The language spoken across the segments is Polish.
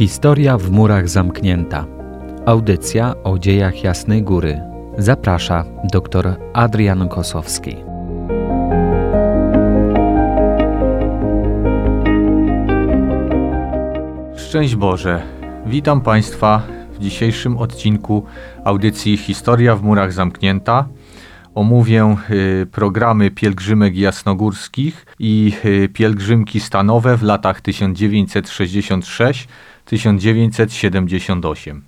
Historia w murach zamknięta. Audycja o dziejach Jasnej Góry. Zaprasza dr Adrian Kosowski. Szczęść Boże. Witam Państwa w dzisiejszym odcinku audycji Historia w murach zamknięta. Omówię y, programy pielgrzymek jasnogórskich i y, pielgrzymki stanowe w latach 1966-1978.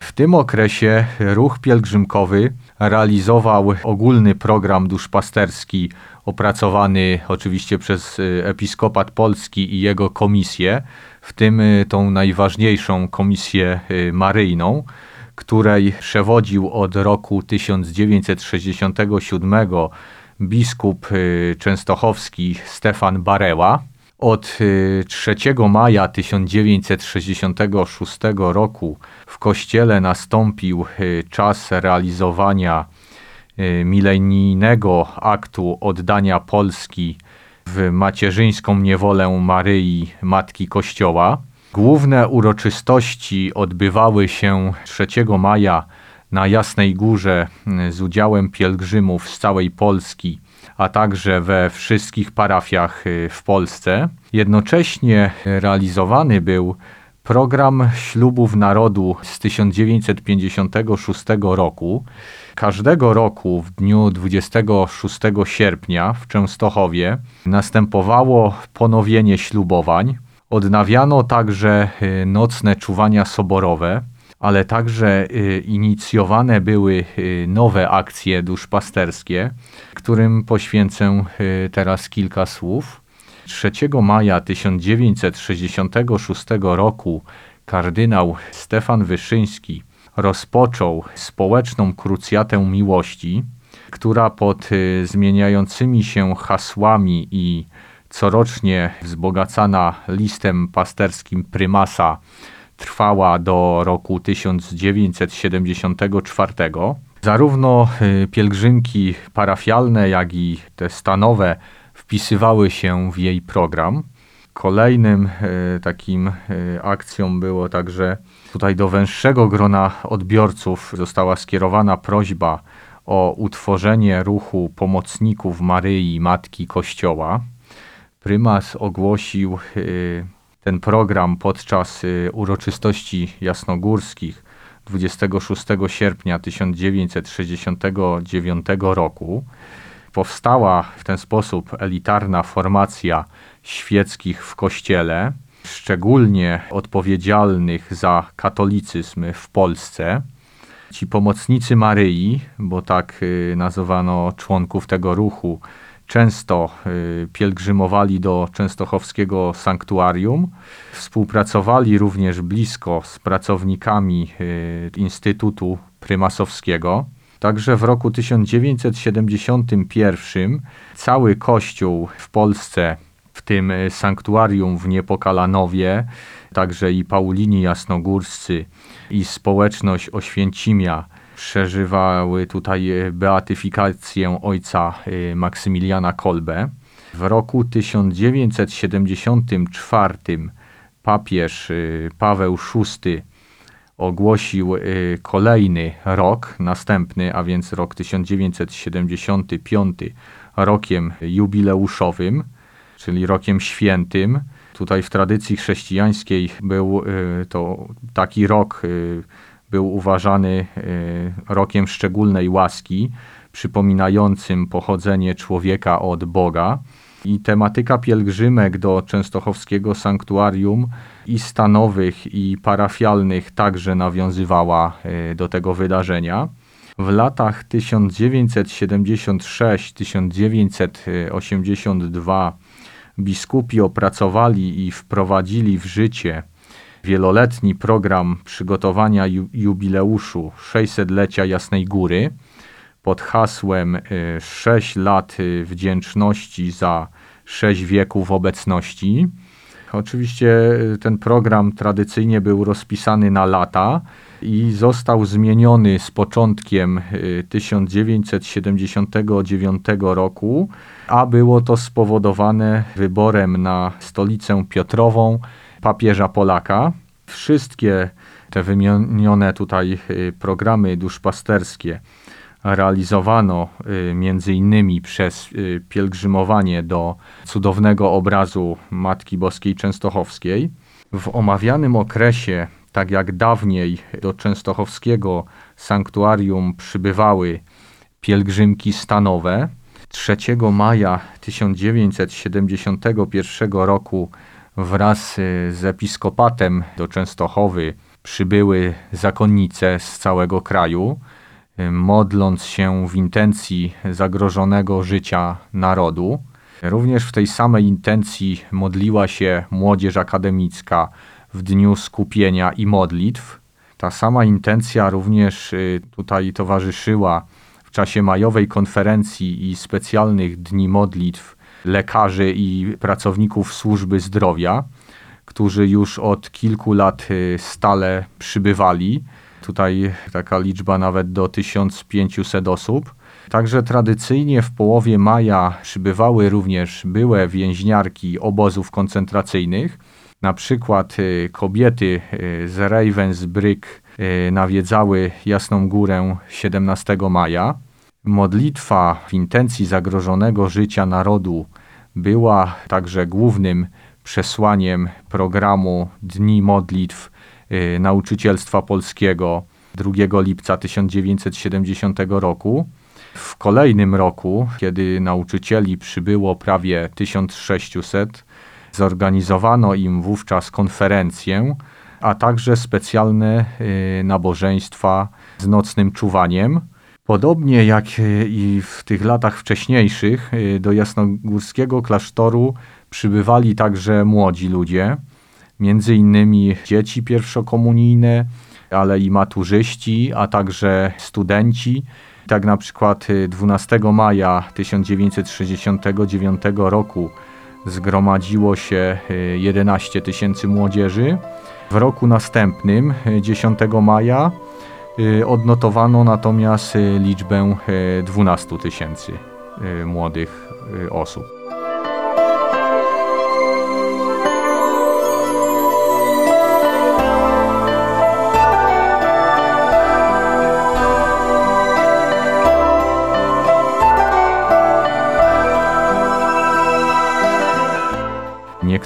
W tym okresie ruch pielgrzymkowy realizował ogólny program duszpasterski opracowany oczywiście przez y, Episkopat Polski i jego komisję, w tym tą najważniejszą komisję maryjną, której przewodził od roku 1967 biskup częstochowski Stefan Bareła. Od 3 maja 1966 roku w kościele nastąpił czas realizowania milenijnego aktu oddania Polski w macierzyńską niewolę Maryi, Matki Kościoła. Główne uroczystości odbywały się 3 maja na Jasnej Górze z udziałem pielgrzymów z całej Polski, a także we wszystkich parafiach w Polsce. Jednocześnie realizowany był program ślubów narodu z 1956 roku. Każdego roku w dniu 26 sierpnia w Częstochowie następowało ponowienie ślubowań. Odnawiano także y, nocne czuwania soborowe, ale także y, inicjowane były y, nowe akcje duszpasterskie, którym poświęcę teraz kilka słów. 3 maja 1966 roku kardynał Stefan Wyszyński rozpoczął społeczną krucjatę miłości, która pod zmieniającymi się hasłami i corocznie wzbogacana listem pasterskim prymasa trwała do roku 1974. Zarówno y, pielgrzymki parafialne, jak i te stanowe wpisywały się w jej program. Kolejnym y, takim y, akcją było także tutaj do węższego grona odbiorców została skierowana prośba o utworzenie ruchu pomocników Maryi, Matki Kościoła. Prymas ogłosił y, ten program podczas y, uroczystości jasnogórskich 26 sierpnia 1969 roku. Powstała w ten sposób elitarna formacja świeckich w kościele, szczególnie odpowiedzialnych za katolicyzm w Polsce. Ci pomocnicy Maryi, bo tak y, nazywano członków tego ruchu, często y, pielgrzymowali do częstochowskiego sanktuarium. Współpracowali również blisko z pracownikami y, Instytutu Prymasowskiego. Także w roku 1971 cały kościół w Polsce, w tym y, sanktuarium w Niepokalanowie, także i Paulini Jasnogórscy i społeczność Oświęcimia przeżywały tutaj e, beatyfikację ojca e, Maksymiliana Kolbe. W roku 1974 papież e, Paweł VI ogłosił kolejny rok, następny, a więc rok 1975, rokiem jubileuszowym, czyli rokiem świętym. Tutaj w tradycji chrześcijańskiej był to taki rok był uważany e, rokiem szczególnej łaski, przypominającym pochodzenie człowieka od Boga. I tematyka pielgrzymek do częstochowskiego sanktuarium i stanowych, i parafialnych także nawiązywała e, do tego wydarzenia. W latach 1976-1982 biskupi opracowali i wprowadzili w życie wieloletni program przygotowania jubileuszu 600-lecia Jasnej Góry pod hasłem 6 y, lat y, wdzięczności za 6 wieków obecności. Oczywiście y, ten program tradycyjnie był rozpisany na lata i został zmieniony z początkiem 1979 roku, a było to spowodowane wyborem na stolicę Piotrową papieża Polaka. Wszystkie te wymienione tutaj programy duszpasterskie realizowano między innymi przez pielgrzymowanie do cudownego obrazu Matki Boskiej Częstochowskiej. W omawianym okresie, tak jak dawniej do częstochowskiego sanktuarium przybywały pielgrzymki stanowe, 3 maja 1971 roku wraz z episkopatem do Częstochowy przybyły zakonnice z całego kraju, modląc się w intencji zagrożonego życia narodu. Również w tej samej intencji modliła się młodzież akademicka w dniu skupienia i modlitw. Ta sama intencja również y, tutaj towarzyszyła w czasie majowej konferencji i specjalnych dni modlitw lekarzy i pracowników służby zdrowia, którzy już od kilku lat y, stale przybywali. Tutaj taka liczba nawet do 1500 osób. Także tradycyjnie w połowie maja przybywały również byłe więźniarki obozów koncentracyjnych. Na przykład y, kobiety y, z Ravensbrück nawiedzały Jasną Górę 17 maja. Modlitwa w intencji zagrożonego życia narodu była także głównym przesłaniem programu Dni Modlitw Nauczycielstwa Polskiego 2 lipca 1970 roku. W kolejnym roku, kiedy nauczycieli przybyło prawie 1600, zorganizowano im wówczas konferencję, a także specjalne y, nabożeństwa z nocnym czuwaniem. Podobnie jak y, i w tych latach wcześniejszych, y, do jasnogórskiego klasztoru przybywali także młodzi ludzie, między innymi dzieci pierwszokomunijne, ale i maturzyści, a także studenci. Tak na przykład 12 maja 1969 roku zgromadziło się 11 tysięcy młodzieży. W roku następnym, 10 maja, odnotowano natomiast liczbę 12 tysięcy młodych osób.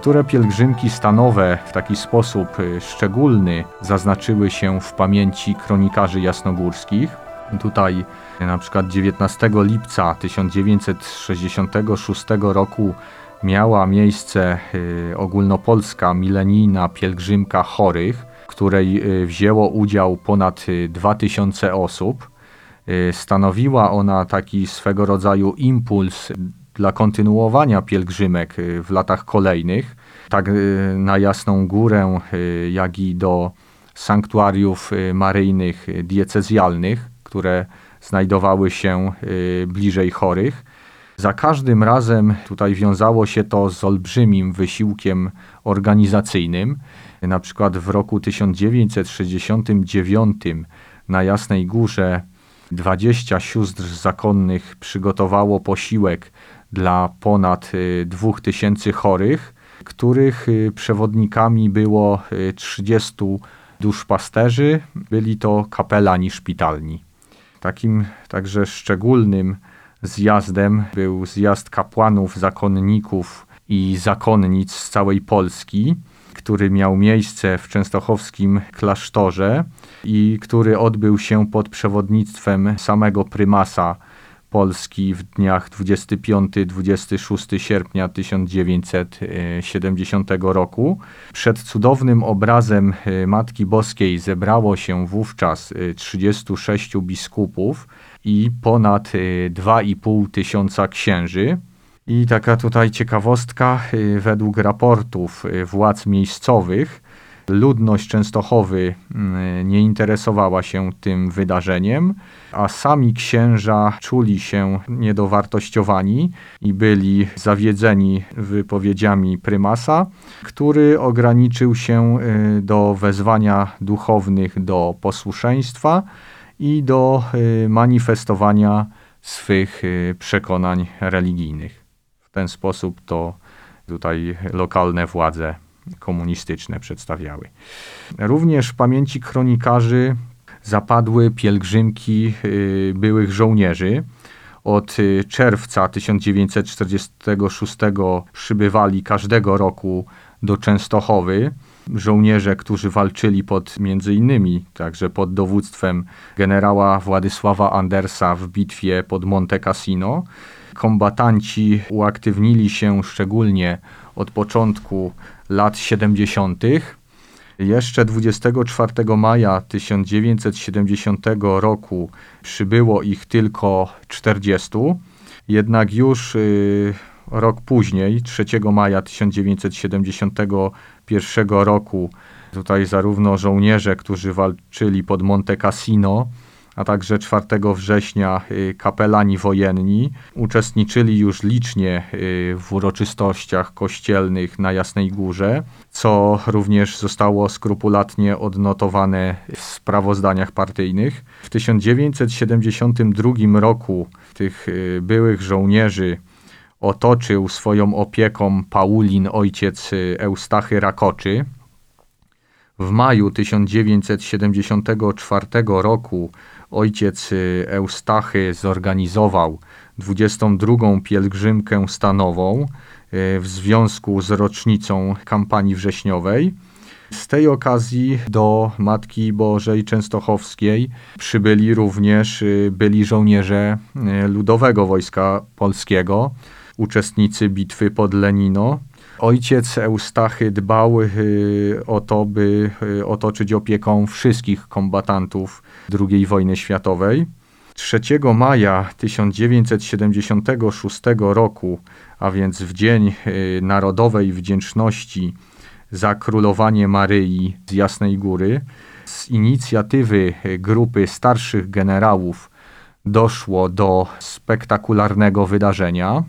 Niektóre pielgrzymki stanowe w taki sposób y, szczególny zaznaczyły się w pamięci kronikarzy jasnogórskich. Tutaj na przykład 19 lipca 1966 roku miała miejsce y, ogólnopolska milenijna pielgrzymka chorych, w której y, wzięło udział ponad 2000 osób. Stanowiła ona taki swego rodzaju impuls dla kontynuowania pielgrzymek y, w latach kolejnych, tak y, na Jasną Górę, y, jak i do sanktuariów maryjnych diecezjalnych, które znajdowały się bliżej chorych. Za każdym razem tutaj wiązało się to z olbrzymim wysiłkiem organizacyjnym. Na przykład w roku 1969 na Jasnej Górze 20 sióstr zakonnych przygotowało posiłek dla ponad 2000 y, chorych, których y, przewodnikami było 30 y, duszpasterzy, byli to kapelani szpitalni. Takim także szczególnym zjazdem był zjazd kapłanów, zakonników i zakonnic z całej Polski, który miał miejsce w częstochowskim klasztorze i który odbył się pod przewodnictwem samego prymasa Polski w dniach 25-26 sierpnia 1970 roku. Przed cudownym obrazem e, Matki Boskiej zebrało się wówczas 36 e, biskupów i ponad 2,5 e, tysiąca księży. I taka tutaj ciekawostka, według raportów władz miejscowych, Ludność Częstochowy mm, nie interesowała się tym wydarzeniem, a sami księża czuli się niedowartościowani i byli zawiedzeni wypowiedziami prymasa, który ograniczył się y, do wezwania duchownych do posłuszeństwa i do y, manifestowania swych y, przekonań religijnych. W ten sposób to tutaj lokalne władze komunistyczne przedstawiały. Również w pamięci kronikarzy zapadły pielgrzymki y, byłych żołnierzy. Od y, czerwca 1946 przybywali każdego roku do Częstochowy żołnierze, którzy walczyli pod między innymi także pod dowództwem generała Władysława Andersa w bitwie pod Monte Cassino. Kombatanci uaktywnili się szczególnie od początku lat 70. Jeszcze 24 maja 1970 roku przybyło ich tylko 40, jednak już y, rok później, 3 maja 1971 roku, tutaj zarówno żołnierze, którzy walczyli pod Monte Cassino, a także 4 września y, kapelani wojenni uczestniczyli już licznie y, w uroczystościach kościelnych na Jasnej Górze, co również zostało skrupulatnie odnotowane w sprawozdaniach partyjnych. W 1972 roku tych y, byłych żołnierzy otoczył swoją opieką Paulin, ojciec Eustachy Rakoczy. W maju 1974 roku ojciec Eustachy zorganizował 22. pielgrzymkę stanową e, w związku z rocznicą kampanii wrześniowej. Z tej okazji do Matki Bożej Częstochowskiej przybyli również e, byli żołnierze Ludowego Wojska Polskiego, uczestnicy bitwy pod Lenino. Ojciec Eustachy dbał y, o to, by y, otoczyć opieką wszystkich kombatantów II wojny światowej. 3 maja 1976 roku, a więc w Dzień y, Narodowej Wdzięczności za królowanie Maryi z Jasnej Góry, z inicjatywy grupy starszych generałów doszło do spektakularnego wydarzenia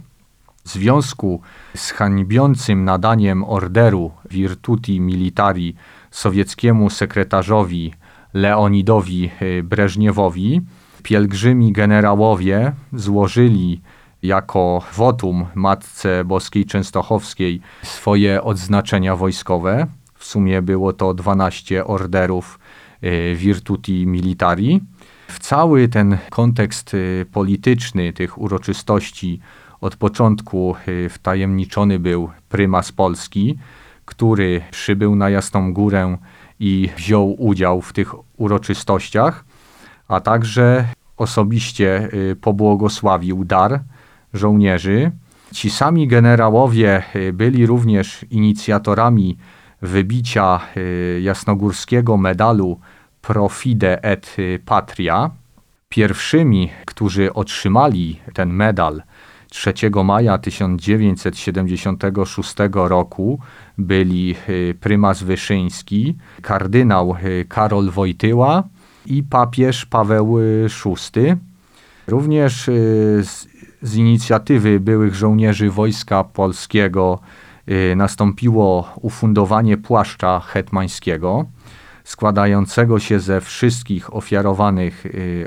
związku z hańbiącym nadaniem orderu Virtuti Militari sowieckiemu sekretarzowi Leonidowi y, Breżniewowi, pielgrzymi generałowie złożyli jako wotum Matce Boskiej Częstochowskiej swoje odznaczenia wojskowe. W sumie było to 12 orderów y, Virtuti Militari. W cały ten kontekst y, polityczny tych uroczystości od początku y, wtajemniczony był prymas Polski, który przybył na Jasną Górę i wziął udział w tych uroczystościach, a także osobiście y, pobłogosławił dar żołnierzy. Ci sami generałowie y, byli również inicjatorami wybicia jasnogórskiego medalu Pro Fide et Patria. Pierwszymi, którzy otrzymali ten medal, 3 maja 1976 roku byli y, prymas Wyszyński, kardynał y, Karol Wojtyła i papież Paweł VI. Y, Również z, z inicjatywy byłych żołnierzy Wojska Polskiego nastąpiło ufundowanie płaszcza hetmańskiego składającego się ze wszystkich ofiarowanych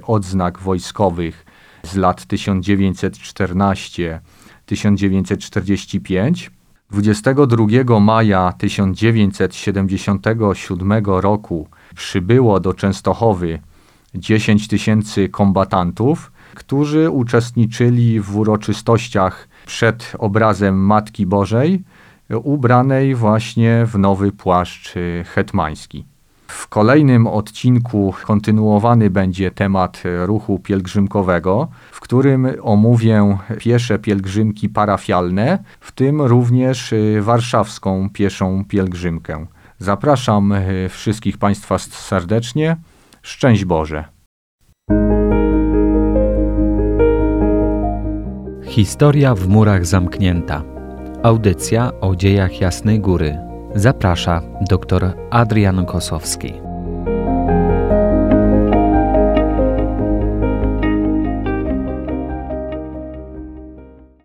odznak wojskowych z lat 1914-1945. 22 maja 1977 roku przybyło do Częstochowy 10 tysięcy kombatantów, którzy uczestniczyli w uroczystościach przed obrazem Matki Bożej, ubranej właśnie w nowy płaszcz hetmański. W kolejnym odcinku kontynuowany będzie temat ruchu pielgrzymkowego, w którym omówię piesze pielgrzymki parafialne, w tym również y, warszawską pieszą pielgrzymkę. Zapraszam y, wszystkich Państwa serdecznie. Szczęść Boże. Historia w murach zamknięta. Audycja o dziejach Jasnej Góry Zaprasza dr Adrian Kosowski.